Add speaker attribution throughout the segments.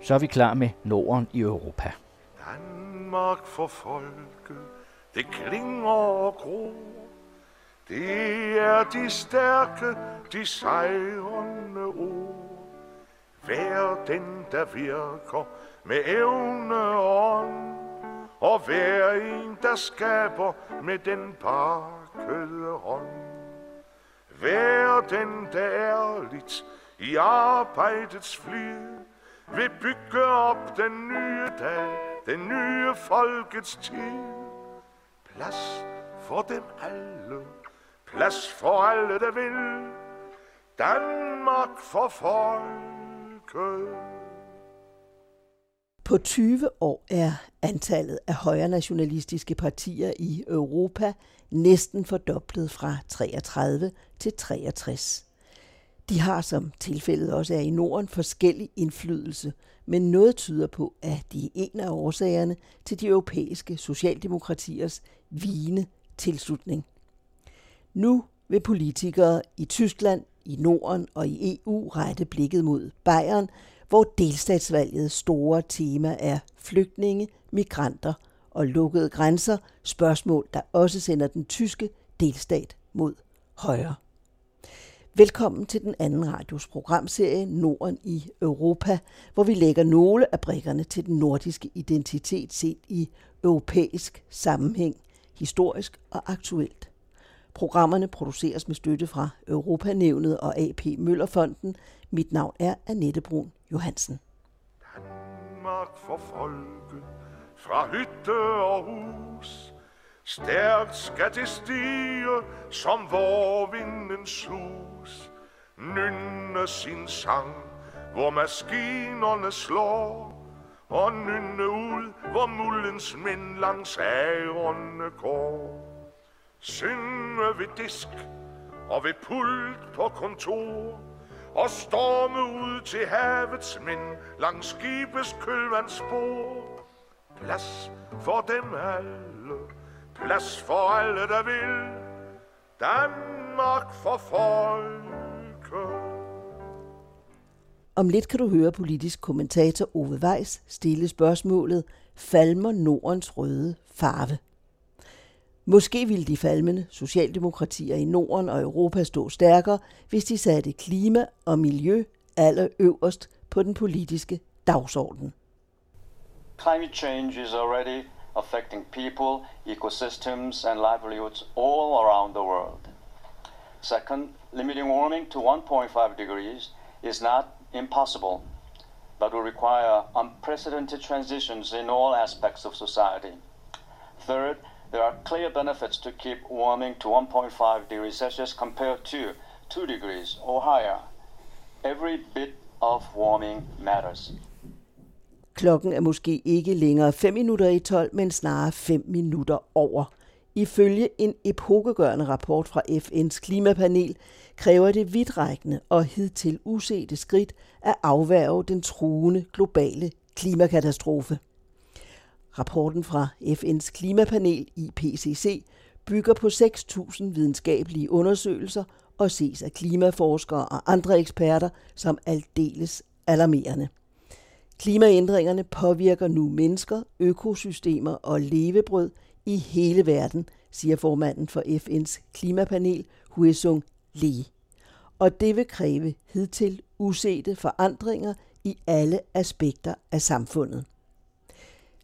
Speaker 1: så er vi klar med Norden i Europa.
Speaker 2: Danmark for folket, det klinger og gro. Det er de stærke, de sejrende ord. Vær den, der virker med evne og ånd, og hver en, der skaber med den pakkede hånd. Vær den, der ærligt i arbejdets flid, vil bygge op den nye dag, den nye folkets tid. Plads for dem alle, plads for alle, der vil. Danmark for folket.
Speaker 3: På 20 år er antallet af højre nationalistiske partier i Europa næsten fordoblet fra 33 til 63. De har, som tilfældet også er i Norden, forskellig indflydelse, men noget tyder på, at de er en af årsagerne til de europæiske socialdemokratiers vigende tilslutning. Nu vil politikere i Tyskland, i Norden og i EU rette blikket mod Bayern, hvor delstatsvalgets store tema er flygtninge, migranter og lukkede grænser, spørgsmål, der også sender den tyske delstat mod højre. Velkommen til den anden radios programserie Norden i Europa, hvor vi lægger nogle af brikkerne til den nordiske identitet set i europæisk sammenhæng, historisk og aktuelt. Programmerne produceres med støtte fra Europanævnet og AP Møllerfonden. Mit navn er Annette Brun Johansen.
Speaker 2: Danmark for folket, fra hytte og hus. Stærkt skal det stige, som vor vinden sus. Nynne sin sang, hvor maskinerne slår. Og nynne ud, hvor mullens mænd langs ærerne går. Synge ved disk og ved pult på kontor og storme ud til havets mænd langs skibes kølvandsspor. Plads for dem alle, plads for alle, der vil. Danmark for folket.
Speaker 3: Om lidt kan du høre politisk kommentator Ove Weiss stille spørgsmålet, falmer Nordens røde farve? Måske ville de falmende socialdemokratier i Norden og Europa stå stærkere, hvis de satte klima og miljø allerøverst på den politiske dagsorden.
Speaker 4: Climate change is already affecting people, ecosystems and livelihoods all around the world. Second, limiting warming to 1.5 degrees is not impossible, but will require unprecedented transitions in all aspects of society. Third, there are clear benefits to keep warming to 1.5 degrees Celsius compared to 2 degrees or higher. Every bit of warming matters.
Speaker 3: Klokken er måske ikke længere 5 minutter i 12, men snarere 5 minutter over. Ifølge en epokegørende rapport fra FN's klimapanel kræver det vidtrækkende og hidtil usete skridt at afværge den truende globale klimakatastrofe. Rapporten fra FN's klimapanel IPCC bygger på 6.000 videnskabelige undersøgelser og ses af klimaforskere og andre eksperter som aldeles alarmerende. Klimaændringerne påvirker nu mennesker, økosystemer og levebrød i hele verden, siger formanden for FN's klimapanel, Huesung Lee. Og det vil kræve hidtil usete forandringer i alle aspekter af samfundet.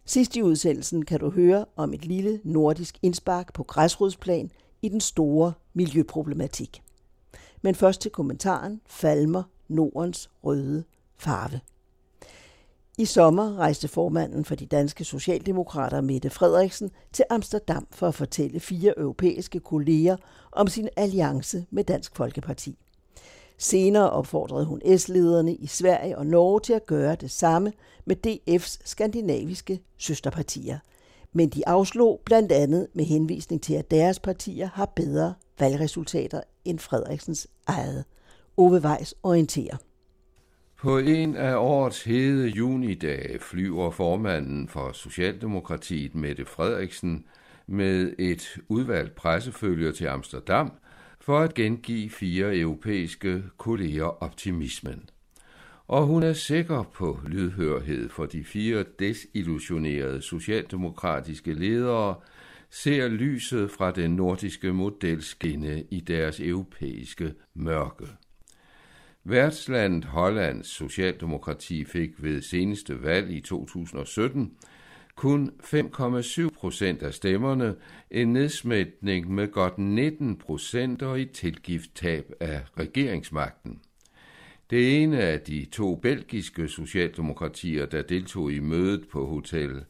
Speaker 3: Sidst i udsendelsen kan du høre om et lille nordisk indspark på græsrodsplan i den store miljøproblematik. Men først til kommentaren Falmer Nordens røde farve. I sommer rejste formanden for de danske socialdemokrater Mette Frederiksen til Amsterdam for at fortælle fire europæiske kolleger om sin alliance med Dansk Folkeparti. Senere opfordrede hun S-lederne i Sverige og Norge til at gøre det samme med DF's skandinaviske søsterpartier. Men de afslog blandt andet med henvisning til, at deres partier har bedre valgresultater end Frederiksens eget. Ove Weiss orienterer.
Speaker 5: På en af årets hede junidage flyver formanden for Socialdemokratiet Mette Frederiksen med et udvalgt pressefølger til Amsterdam for at gengive fire europæiske kolleger optimismen. og hun er sikker på lydhørhed for de fire desillusionerede socialdemokratiske ledere, ser lyset fra den nordiske model skinne i deres europæiske mørke. Værtslandet Hollands Socialdemokrati fik ved seneste valg i 2017 kun 5,7 procent af stemmerne, en nedsmætning med godt 19 procent og et tilgift tab af regeringsmagten. Det ene af de to belgiske socialdemokratier, der deltog i mødet på Hotel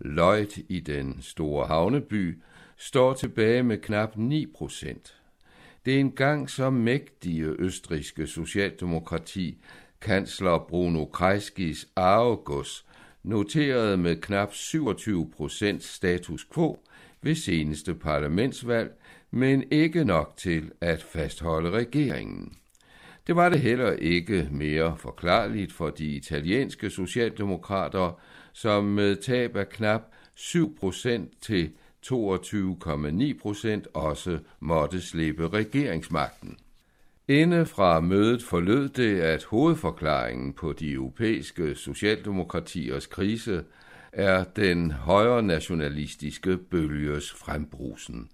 Speaker 5: Lloyd i den store havneby, står tilbage med knap 9 procent. Det engang så mægtige østriske socialdemokrati, kansler Bruno Kreiskis arvegods, noterede med knap 27 procent status quo ved seneste parlamentsvalg, men ikke nok til at fastholde regeringen. Det var det heller ikke mere forklarligt for de italienske socialdemokrater, som med tab af knap 7 procent til 22,9 procent også måtte slippe regeringsmagten. Inde fra mødet forlød det, at hovedforklaringen på de europæiske socialdemokratiers krise er den højre nationalistiske bølges frembrusen.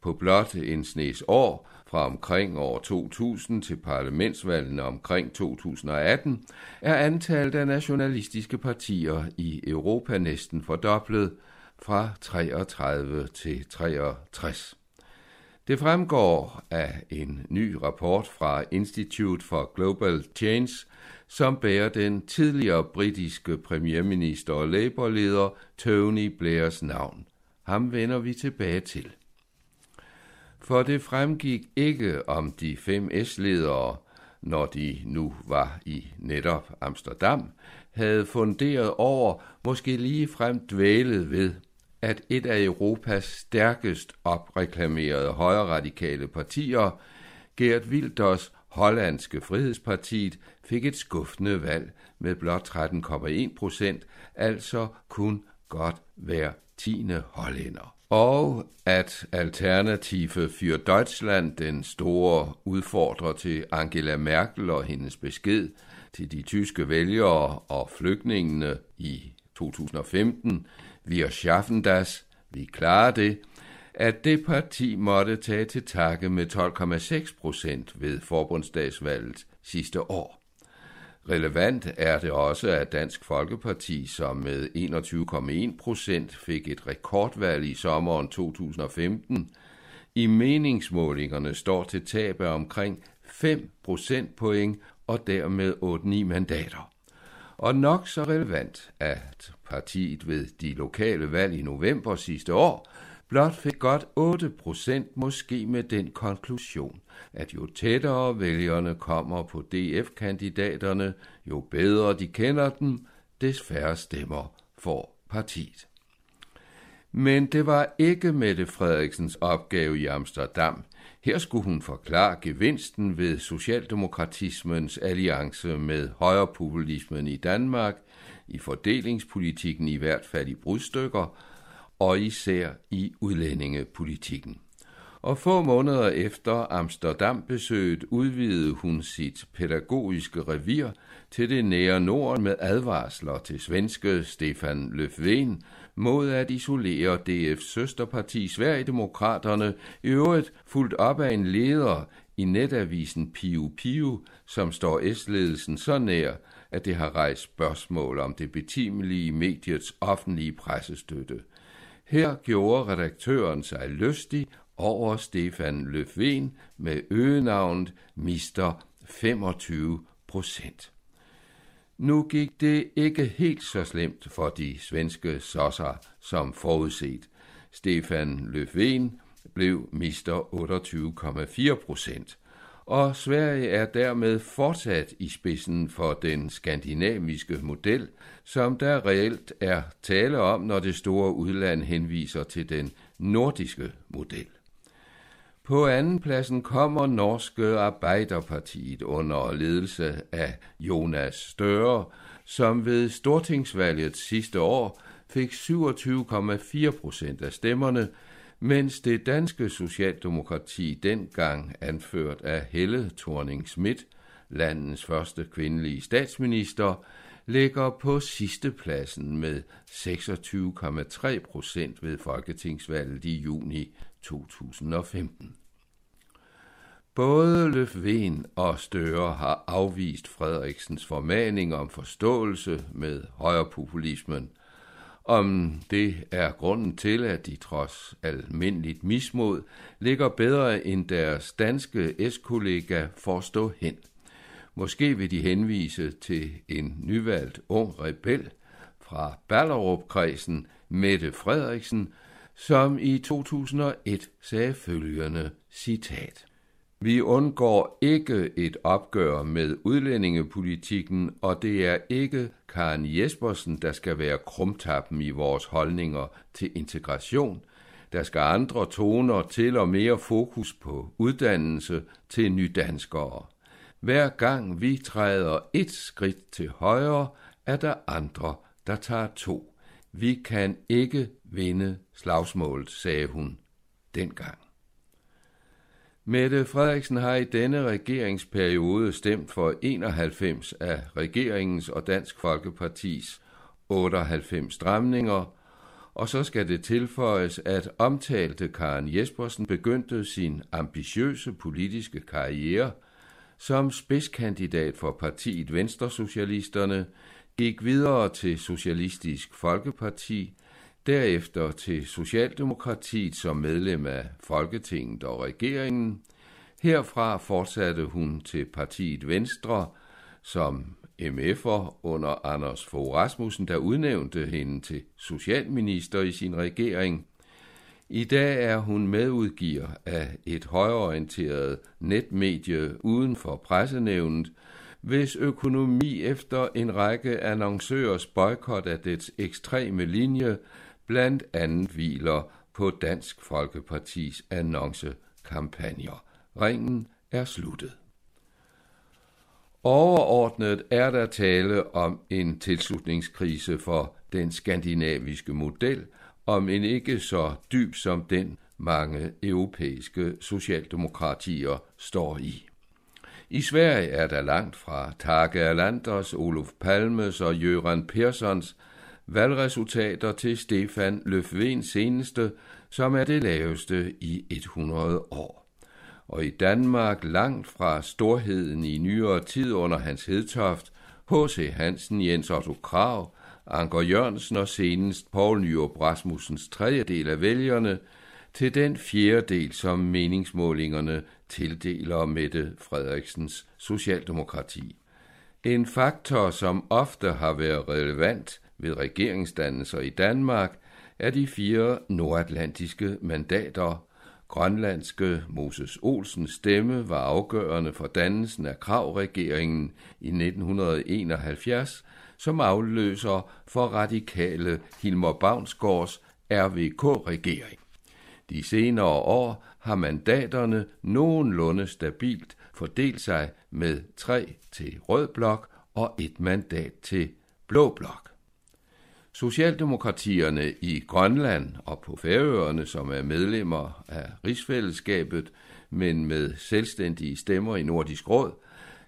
Speaker 5: På blot en snes år, fra omkring år 2000 til parlamentsvalgene omkring 2018, er antallet af nationalistiske partier i Europa næsten fordoblet fra 33 til 63. Det fremgår af en ny rapport fra Institute for Global Change, som bærer den tidligere britiske premierminister og Labour-leder Tony Blairs navn. Ham vender vi tilbage til. For det fremgik ikke om de fem S-ledere, når de nu var i netop Amsterdam, havde funderet over, måske lige frem dvælet ved, at et af Europas stærkest opreklamerede højreradikale partier, Gert Wilders hollandske Frihedspartiet, fik et skuffende valg med blot 13,1 procent, altså kun godt hver tiende hollænder. Og at Alternative für Deutschland, den store udfordrer til Angela Merkel og hendes besked til de tyske vælgere og flygtningene i 2015, wir schaffen das, vi klarer det, at det parti måtte tage til takke med 12,6 procent ved forbundsdagsvalget sidste år. Relevant er det også, at Dansk Folkeparti, som med 21,1 procent fik et rekordvalg i sommeren 2015, i meningsmålingerne står til tab af omkring 5 procentpoint og dermed 8-9 mandater. Og nok så relevant, at partiet ved de lokale valg i november sidste år blot fik godt 8 procent måske med den konklusion, at jo tættere vælgerne kommer på DF-kandidaterne, jo bedre de kender dem, des færre stemmer får partiet. Men det var ikke Mette Frederiksens opgave i Amsterdam. Her skulle hun forklare gevinsten ved socialdemokratismens alliance med højrepopulismen i Danmark, i fordelingspolitikken i hvert fald i brudstykker, og især i udlændingepolitikken. Og få måneder efter Amsterdam-besøget udvidede hun sit pædagogiske revir til det nære Norden med advarsler til svenske Stefan Löfven mod at isolere DF's søsterparti Sverigedemokraterne, i øvrigt fuldt op af en leder i netavisen Piu Piu, som står S-ledelsen så nær, at det har rejst spørgsmål om det betimelige mediets offentlige pressestøtte. Her gjorde redaktøren sig lystig over Stefan Löfven med øgenavnet Mister 25 procent. Nu gik det ikke helt så slemt for de svenske sosser som forudset. Stefan Löfven blev mister 28,4 procent, og Sverige er dermed fortsat i spidsen for den skandinaviske model, som der reelt er tale om, når det store udland henviser til den nordiske model. På andenpladsen kommer Norske Arbeiderpartiet under ledelse af Jonas Støre, som ved stortingsvalget sidste år fik 27,4 procent af stemmerne, mens det danske socialdemokrati dengang anført af Helle thorning Schmidt landets første kvindelige statsminister, ligger på sidste pladsen med 26,3 procent ved folketingsvalget i juni 2015. Både Løfven og Støre har afvist Frederiksens formaning om forståelse med højrepopulismen. Om det er grunden til, at de trods almindeligt mismod ligger bedre end deres danske S-kollega forstå hen. Måske vil de henvise til en nyvalgt ung rebel fra Ballerup-kredsen, Mette Frederiksen, som i 2001 sagde følgende citat. Vi undgår ikke et opgør med udlændingepolitikken, og det er ikke Karen Jespersen, der skal være krumtappen i vores holdninger til integration. Der skal andre toner til og mere fokus på uddannelse til nydanskere. Hver gang vi træder et skridt til højre, er der andre, der tager to. Vi kan ikke vinde slagsmålet, sagde hun dengang. Mette Frederiksen har i denne regeringsperiode stemt for 91 af regeringens og Dansk Folkepartis 98 stramninger, og så skal det tilføjes, at omtalte Karen Jespersen begyndte sin ambitiøse politiske karriere som spidskandidat for partiet Venstresocialisterne, gik videre til Socialistisk Folkeparti, derefter til Socialdemokratiet som medlem af Folketinget og regeringen. Herfra fortsatte hun til partiet Venstre som MF'er under Anders Fogh Rasmussen, der udnævnte hende til socialminister i sin regering. I dag er hun medudgiver af et højorienteret netmedie uden for pressenævnet, hvis økonomi efter en række annoncørers boykot af dets ekstreme linje blandt andet hviler på Dansk Folkepartis annoncekampagner. Ringen er sluttet. Overordnet er der tale om en tilslutningskrise for den skandinaviske model, om en ikke så dyb som den mange europæiske socialdemokratier står i. I Sverige er der langt fra Tage Erlanders, Olof Palmes og Jørgen Perssons valgresultater til Stefan Löfvens seneste, som er det laveste i 100 år. Og i Danmark langt fra storheden i nyere tid under Hans Hedtoft, H.C. Hansen, Jens Otto Krav, Anker Jørgensen og senest Poul Nyrup Rasmussens tredjedel af vælgerne, til den fjerdedel, som meningsmålingerne tildeler Mette Frederiksens Socialdemokrati. En faktor, som ofte har været relevant ved regeringsdannelser i Danmark, er de fire nordatlantiske mandater. Grønlandske Moses Olsens stemme var afgørende for dannelsen af kravregeringen i 1971, som afløser for radikale Hilmar Bavnsgaards RVK-regering. De senere år har mandaterne nogenlunde stabilt fordelt sig med tre til rød blok og et mandat til blå blok. Socialdemokratierne i Grønland og på Færøerne, som er medlemmer af rigsfællesskabet, men med selvstændige stemmer i Nordisk Råd,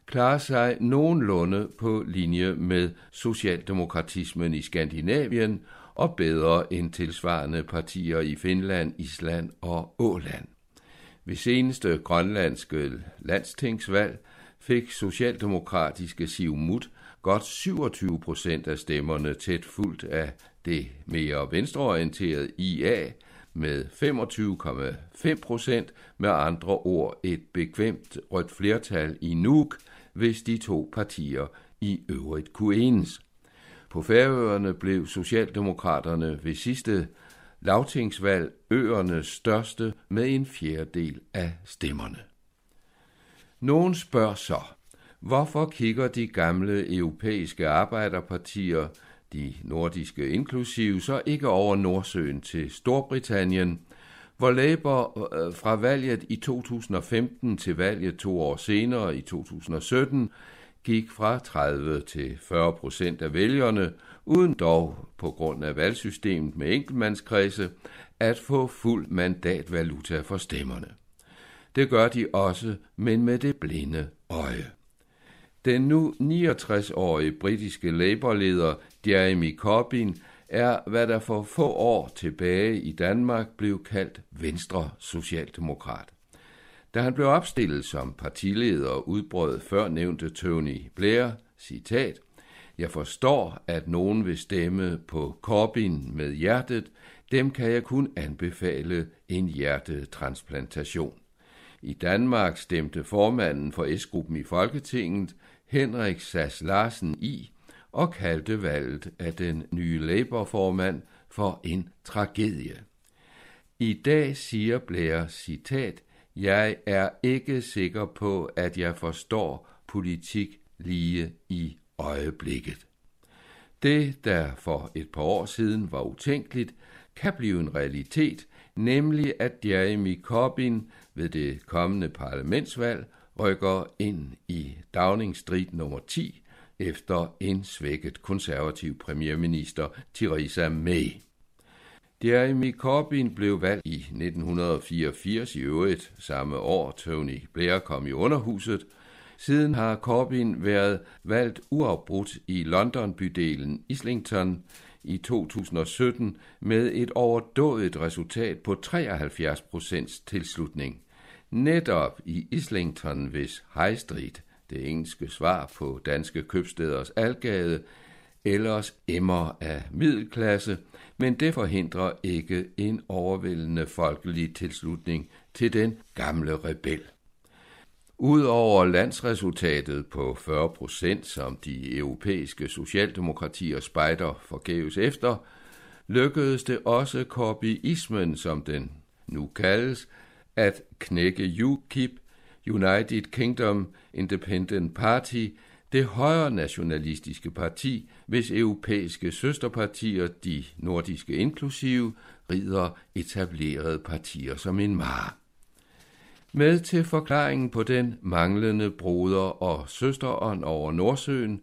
Speaker 5: klarer sig nogenlunde på linje med socialdemokratismen i Skandinavien og bedre end tilsvarende partier i Finland, Island og Åland. Ved seneste grønlandske landstingsvalg fik socialdemokratiske Siumut godt 27 procent af stemmerne tæt fuldt af det mere venstreorienterede IA med 25,5 procent, med andre ord et bekvemt rødt flertal i Nuuk, hvis de to partier i øvrigt kunne enes. På Færøerne blev Socialdemokraterne ved sidste lavtingsvalg øernes største med en fjerdedel af stemmerne. Nogen spørger så, hvorfor kigger de gamle europæiske arbejderpartier, de nordiske inklusive, så ikke over Nordsøen til Storbritannien, hvor Labour øh, fra valget i 2015 til valget to år senere i 2017 gik fra 30 til 40 procent af vælgerne, uden dog på grund af valgsystemet med enkeltmandskredse at få fuld mandatvaluta for stemmerne. Det gør de også, men med det blinde øje. Den nu 69-årige britiske Labour-leder Jeremy Corbyn er, hvad der for få år tilbage i Danmark blev kaldt Venstre Socialdemokrat. Da han blev opstillet som partileder, udbrød førnævnte Tony Blair, citat, Jeg forstår, at nogen vil stemme på Corbyn med hjertet, dem kan jeg kun anbefale en hjertetransplantation. I Danmark stemte formanden for S-gruppen i Folketinget, Henrik Sass Larsen, i og kaldte valget af den nye Labour-formand for en tragedie. I dag siger Blair, citat, jeg er ikke sikker på, at jeg forstår politik lige i øjeblikket. Det, der for et par år siden var utænkeligt, kan blive en realitet, nemlig at Jeremy Corbyn ved det kommende parlamentsvalg rykker ind i Downing Street nummer 10 efter en svækket konservativ premierminister Theresa May. Jeremy Corbyn blev valgt i 1984 i øvrigt samme år Tony Blair kom i underhuset. Siden har Corbyn været valgt uafbrudt i London-bydelen Islington i 2017 med et overdådigt resultat på 73 procents tilslutning. Netop i Islington, hvis High Street, det engelske svar på danske købsteders algade, ellers emmer af middelklasse, men det forhindrer ikke en overvældende folkelig tilslutning til den gamle rebel. Udover landsresultatet på 40 procent, som de europæiske socialdemokratier spejder forgæves efter, lykkedes det også korbiismen, som den nu kaldes, at knække UKIP, United Kingdom Independent Party, det højre nationalistiske parti, hvis europæiske søsterpartier, de nordiske inklusive, rider etablerede partier som en mar. Med til forklaringen på den manglende broder- og søsterånd over Nordsøen,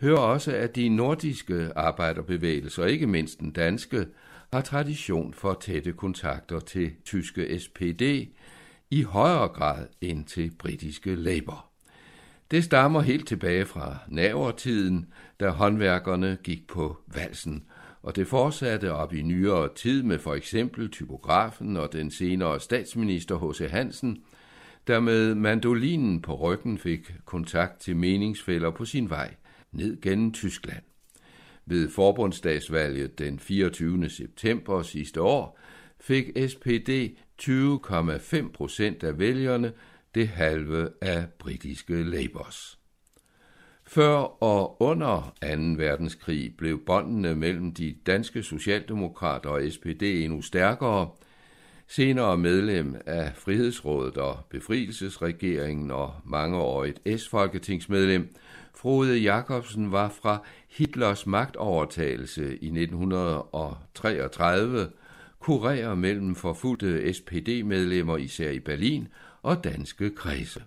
Speaker 5: hører også, at de nordiske arbejderbevægelser, ikke mindst den danske, har tradition for tætte kontakter til tyske SPD i højere grad end til britiske Labour. Det stammer helt tilbage fra navertiden, da håndværkerne gik på valsen, og det fortsatte op i nyere tid med for eksempel typografen og den senere statsminister H.C. Hansen, der med mandolinen på ryggen fik kontakt til meningsfælder på sin vej ned gennem Tyskland. Ved forbundsdagsvalget den 24. september sidste år fik SPD 20,5 procent af vælgerne, det halve af britiske Labours. Før og under 2. verdenskrig blev båndene mellem de danske socialdemokrater og SPD endnu stærkere. Senere medlem af Frihedsrådet og Befrielsesregeringen og mangeårigt S-folketingsmedlem, Frode Jacobsen var fra Hitlers magtovertagelse i 1933 kurerer mellem forfulgte SPD-medlemmer især i Berlin og danske kredse.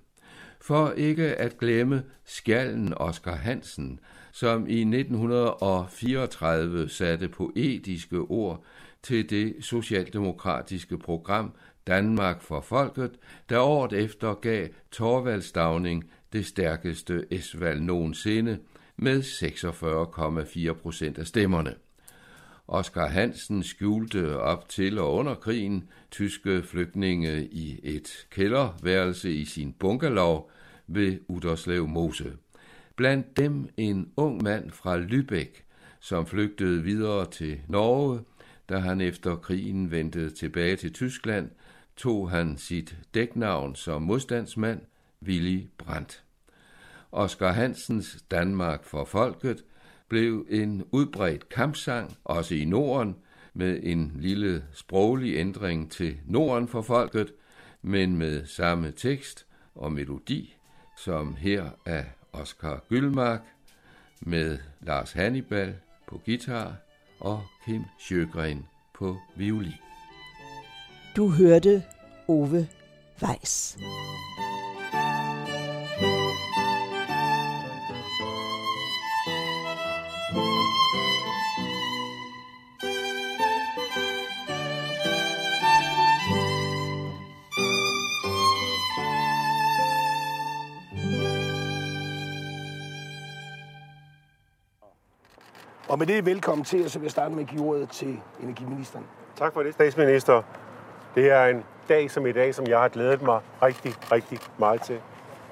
Speaker 5: For ikke at glemme skallen Oscar Hansen, som i 1934 satte poetiske ord til det socialdemokratiske program Danmark for Folket, der året efter gav Torvaldstavning det stærkeste S-valg nogensinde med 46,4 procent af stemmerne. Oscar Hansen skjulte op til og under krigen tyske flygtninge i et kælderværelse i sin bunkerlov ved Uderslev Mose. Blandt dem en ung mand fra Lübeck, som flygtede videre til Norge. Da han efter krigen vendte tilbage til Tyskland, tog han sit dæknavn som modstandsmand, Willy Brandt. Oscar Hansens Danmark for folket blev en udbredt kampsang, også i Norden, med en lille sproglig ændring til Norden for folket, men med samme tekst og melodi, som her af Oscar Gyldmark, med Lars Hannibal på guitar og Kim Sjøgren på violin.
Speaker 3: Du hørte Ove Weiss.
Speaker 6: Og med det velkommen til, og så vil jeg starte med at give ordet til energiministeren.
Speaker 7: Tak for det, statsminister. Det er en dag som i dag, som jeg har glædet mig rigtig, rigtig meget til.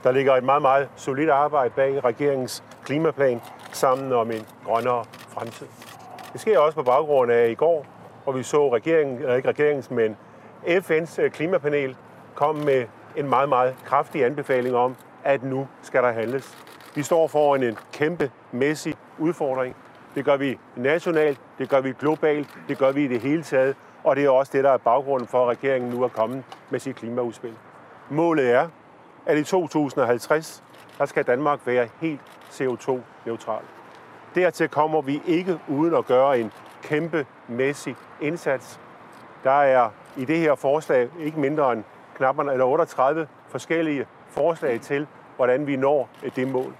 Speaker 7: Der ligger et meget, meget solidt arbejde bag regeringens klimaplan sammen om en grønnere fremtid. Det sker også på baggrund af i går, hvor vi så regeringen, eller ikke regeringens, men FN's øh, klimapanel kom med en meget, meget kraftig anbefaling om, at nu skal der handles. Vi står foran en kæmpe mæssig udfordring. Det gør vi nationalt, det gør vi globalt, det gør vi i det hele taget, og det er også det, der er baggrunden for, at regeringen nu er kommet med sit klimaudspil. Målet er, at i 2050, der skal Danmark være helt CO2-neutral. Dertil kommer vi ikke uden at gøre en kæmpe mæssig indsats. Der er i det her forslag ikke mindre end knap eller 38 forskellige forslag til, hvordan vi når det mål.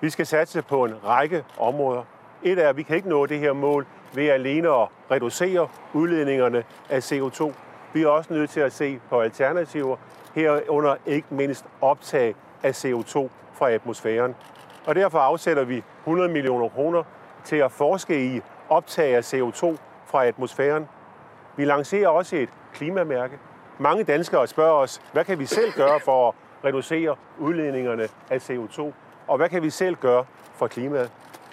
Speaker 7: Vi skal satse på en række områder. Et er, at vi kan ikke nå det her mål ved alene at reducere udledningerne af CO2. Vi er også nødt til at se på alternativer, herunder ikke mindst optag af CO2 fra atmosfæren. Og derfor afsætter vi 100 millioner kroner til at forske i optag af CO2 fra atmosfæren. Vi lancerer også et klimamærke. Mange danskere spørger os, hvad kan vi selv gøre for at reducere udledningerne af CO2? Og hvad kan vi selv gøre for klimaet?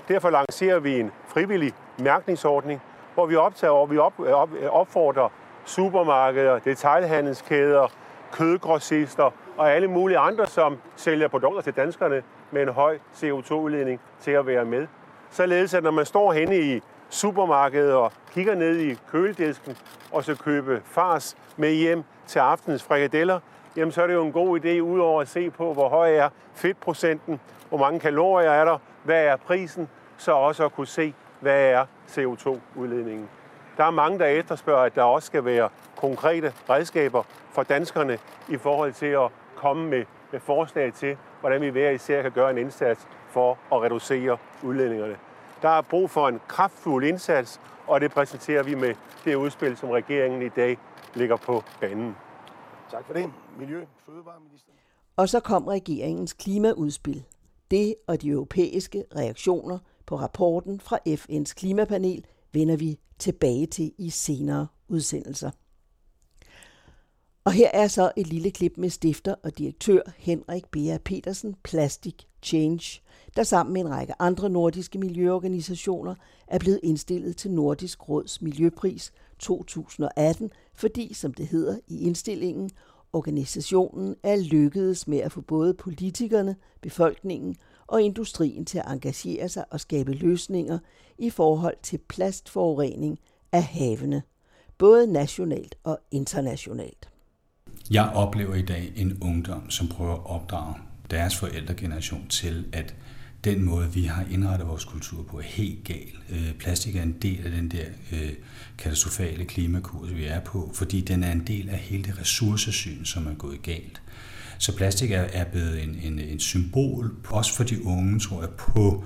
Speaker 7: Derfor lancerer vi en frivillig mærkningsordning, hvor vi optager, hvor vi op, op, opfordrer supermarkeder, detailhandelskæder, kødgrossister og alle mulige andre, som sælger produkter til danskerne med en høj CO2-udledning til at være med. Således at når man står henne i supermarkedet og kigger ned i køledisken og så købe fars med hjem til aftens frikadeller, jamen så er det jo en god idé, udover at se på, hvor høj er fedtprocenten, hvor mange kalorier er der, hvad er prisen, så også at kunne se, hvad er CO2-udledningen. Der er mange, der efterspørger, at der også skal være konkrete redskaber for danskerne i forhold til at komme med, med forslag til, hvordan vi hver især kan gøre en indsats for at reducere udledningerne. Der er brug for en kraftfuld indsats, og det præsenterer vi med det udspil, som regeringen i dag ligger på banen.
Speaker 6: Tak for det. Miljø, Fødevareminister.
Speaker 3: Og så kom regeringens klimaudspil. Det og de europæiske reaktioner på rapporten fra FN's klimapanel vender vi tilbage til i senere udsendelser. Og her er så et lille klip med stifter og direktør Henrik Bea Petersen, Plastic Change, der sammen med en række andre nordiske miljøorganisationer er blevet indstillet til Nordisk Råds Miljøpris 2018, fordi, som det hedder i indstillingen, organisationen er lykkedes med at få både politikerne, befolkningen og industrien til at engagere sig og skabe løsninger i forhold til plastforurening af havene, både nationalt og internationalt.
Speaker 8: Jeg oplever i dag en ungdom, som prøver at opdrage deres forældregeneration til, at den måde, vi har indrettet vores kultur på, er helt gal. Øh, plastik er en del af den der øh, katastrofale klimakurs, vi er på, fordi den er en del af hele det ressourcesyn, som er gået galt. Så plastik er, er blevet en, en, en symbol, også for de unge, tror jeg, på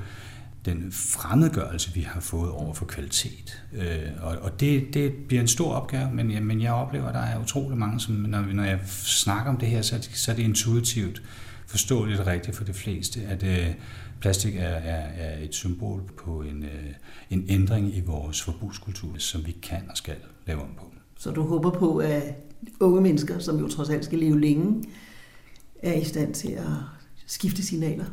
Speaker 8: den fremmedgørelse, vi har fået over for kvalitet. Øh, og og det, det bliver en stor opgave, men, ja, men jeg oplever, at der er utrolig mange, som når, når jeg snakker om det her, så er det, så er det intuitivt forståeligt rigtigt for de fleste, at øh, plastik er, er, er et symbol på en, øh, en ændring i vores forbrugskultur, som vi kan og skal lave om på.
Speaker 3: Så du håber på, at unge mennesker, som jo trods alt skal leve længe, er i stand til at skifte signaler?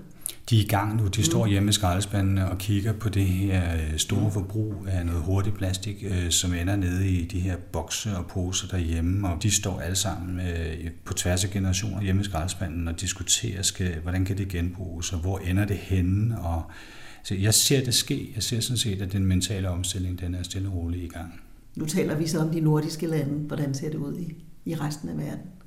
Speaker 8: De er i gang nu. De står mm. hjemme i skraldespandene og kigger på det her øh, store forbrug af noget hurtigt plastik, øh, som ender nede i de her bokse og poser derhjemme. Og de står alle sammen øh, på tværs af generationer hjemme i skraldespanden og diskuterer, skal, hvordan kan det genbruges, og hvor ender det henne. Og, så jeg ser det ske. Jeg ser sådan set, at den mentale omstilling den er stille og roligt i gang.
Speaker 3: Nu taler vi så om de nordiske lande. Hvordan ser det ud i, i resten af verden?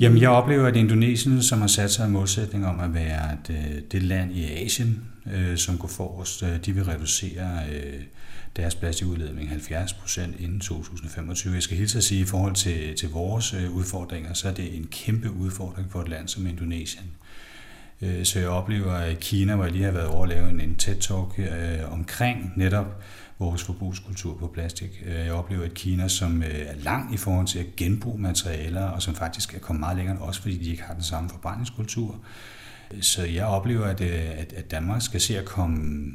Speaker 8: Jamen, jeg oplever, at Indonesien, som har sat sig en målsætning om at være det, øh, det land i Asien, øh, som går forrest, øh, de vil reducere øh, deres plastikudledning 70 procent inden 2025. Jeg skal helt at sige, at i forhold til, til vores øh, udfordringer, så er det en kæmpe udfordring for et land som Indonesien. Øh, så jeg oplever, at Kina, hvor jeg lige har været over at lave en, en TED-talk øh, omkring netop vores forbrugskultur på plastik. Øh, jeg oplever et Kina, som øh, er langt i forhold til at genbruge materialer, og som faktisk er kommet meget længere, også fordi de ikke har den samme forbrændingskultur. Øh, så jeg oplever, at, at, at Danmark skal se at komme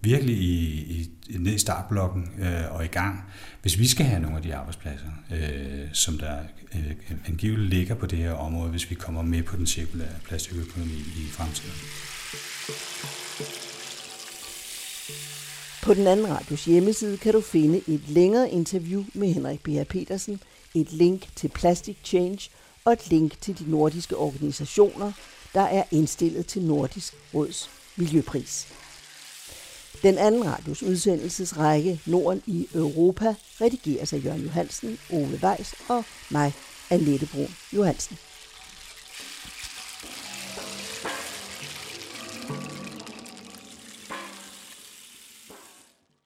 Speaker 8: virkelig i, i, ned i startblokken øh, og i gang, hvis vi skal have nogle af de arbejdspladser, øh, som der øh, angiveligt ligger på det her område, hvis vi kommer med på den cirkulære plastikøkonomi i fremtiden.
Speaker 3: På den anden radios hjemmeside kan du finde et længere interview med Henrik B. Petersen, et link til Plastic Change og et link til de nordiske organisationer, der er indstillet til Nordisk Råds Miljøpris. Den anden radios udsendelsesrække Norden i Europa redigeres af Jørgen Johansen, Ove Weiss og mig, Annette Brun Johansen.